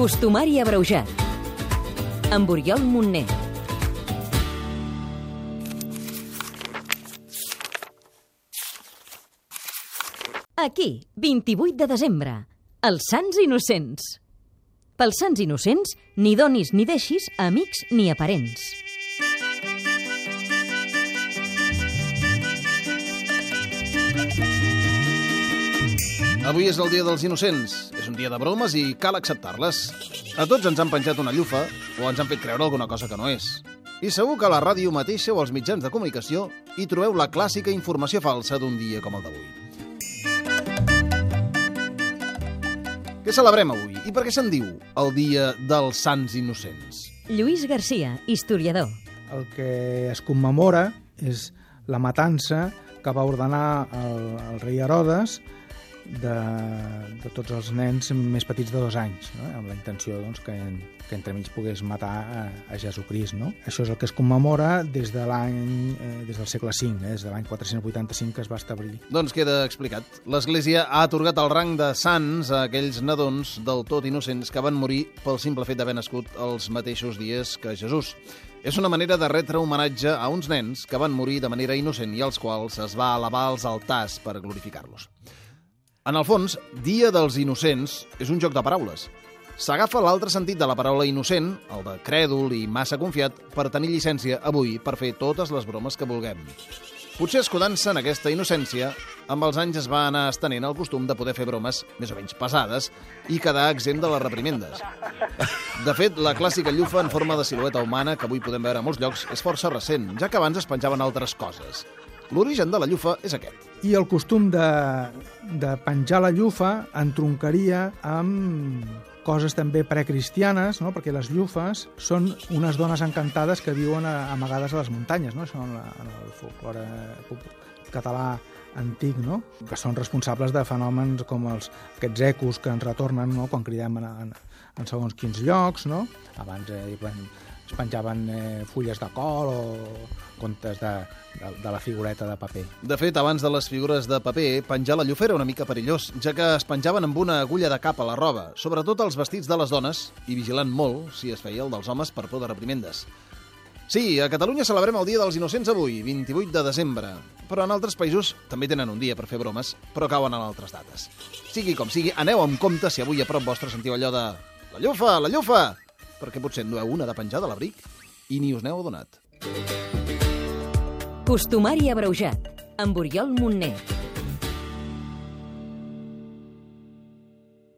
Costumari abreujat. Amb Oriol Montner. Aquí, 28 de desembre, els Sants Innocents. Pels Sants Innocents, ni donis ni deixis amics ni aparents. Avui és el dia dels innocents. És un dia de bromes i cal acceptar-les. A tots ens han penjat una llufa o ens han fet creure alguna cosa que no és. I segur que a la ràdio mateixa o als mitjans de comunicació hi trobeu la clàssica informació falsa d'un dia com el d'avui. Què celebrem avui? I per què se'n diu el dia dels sants innocents? Lluís Garcia, historiador. El que es commemora és la matança que va ordenar el, el rei Herodes de, de tots els nens més petits de dos anys, no? amb la intenció doncs, que, que entremig pogués matar a, a Jesucrist. No? Això és el que es commemora des de l'any eh, des del segle V, eh, des de l'any 485 que es va establir. Doncs queda explicat. L'Església ha atorgat el rang de sants a aquells nadons del tot innocents que van morir pel simple fet d'haver nascut els mateixos dies que Jesús. És una manera de retre homenatge a uns nens que van morir de manera innocent i als quals es va elevar als altars per glorificar-los. En el fons, Dia dels Innocents és un joc de paraules. S'agafa l'altre sentit de la paraula innocent, el de crèdul i massa confiat, per tenir llicència avui per fer totes les bromes que vulguem. Potser escudant-se en aquesta innocència, amb els anys es va anar estenent el costum de poder fer bromes més o menys pesades i quedar exempt de les reprimendes. De fet, la clàssica llufa en forma de silueta humana que avui podem veure a molts llocs és força recent, ja que abans es penjaven altres coses. L'origen de la llufa és aquest. I el costum de, de penjar la llufa entroncaria amb coses també precristianes, no? perquè les llufes són unes dones encantades que viuen a, amagades a les muntanyes, no? això en, la, en el folclore català antic, no? que són responsables de fenòmens com els, aquests ecos que ens retornen no? quan cridem en, en, en segons quins llocs, no? abans eh, es penjaven eh, fulles de col o contes de, de, de la figureta de paper. De fet, abans de les figures de paper, penjar la llufa era una mica perillós, ja que es penjaven amb una agulla de cap a la roba, sobretot els vestits de les dones, i vigilant molt si es feia el dels homes per por de reprimendes. Sí, a Catalunya celebrem el Dia dels Innocents avui, 28 de desembre, però en altres països també tenen un dia per fer bromes, però cauen en altres dates. Sigui com sigui, aneu amb compte si avui a prop vostre sentiu allò de «La llufa, la llufa!» Perquè potser en dueu una de penjar de l'abric i ni us n'heu adonat. Costumari abreujat. Amb Oriol Montner.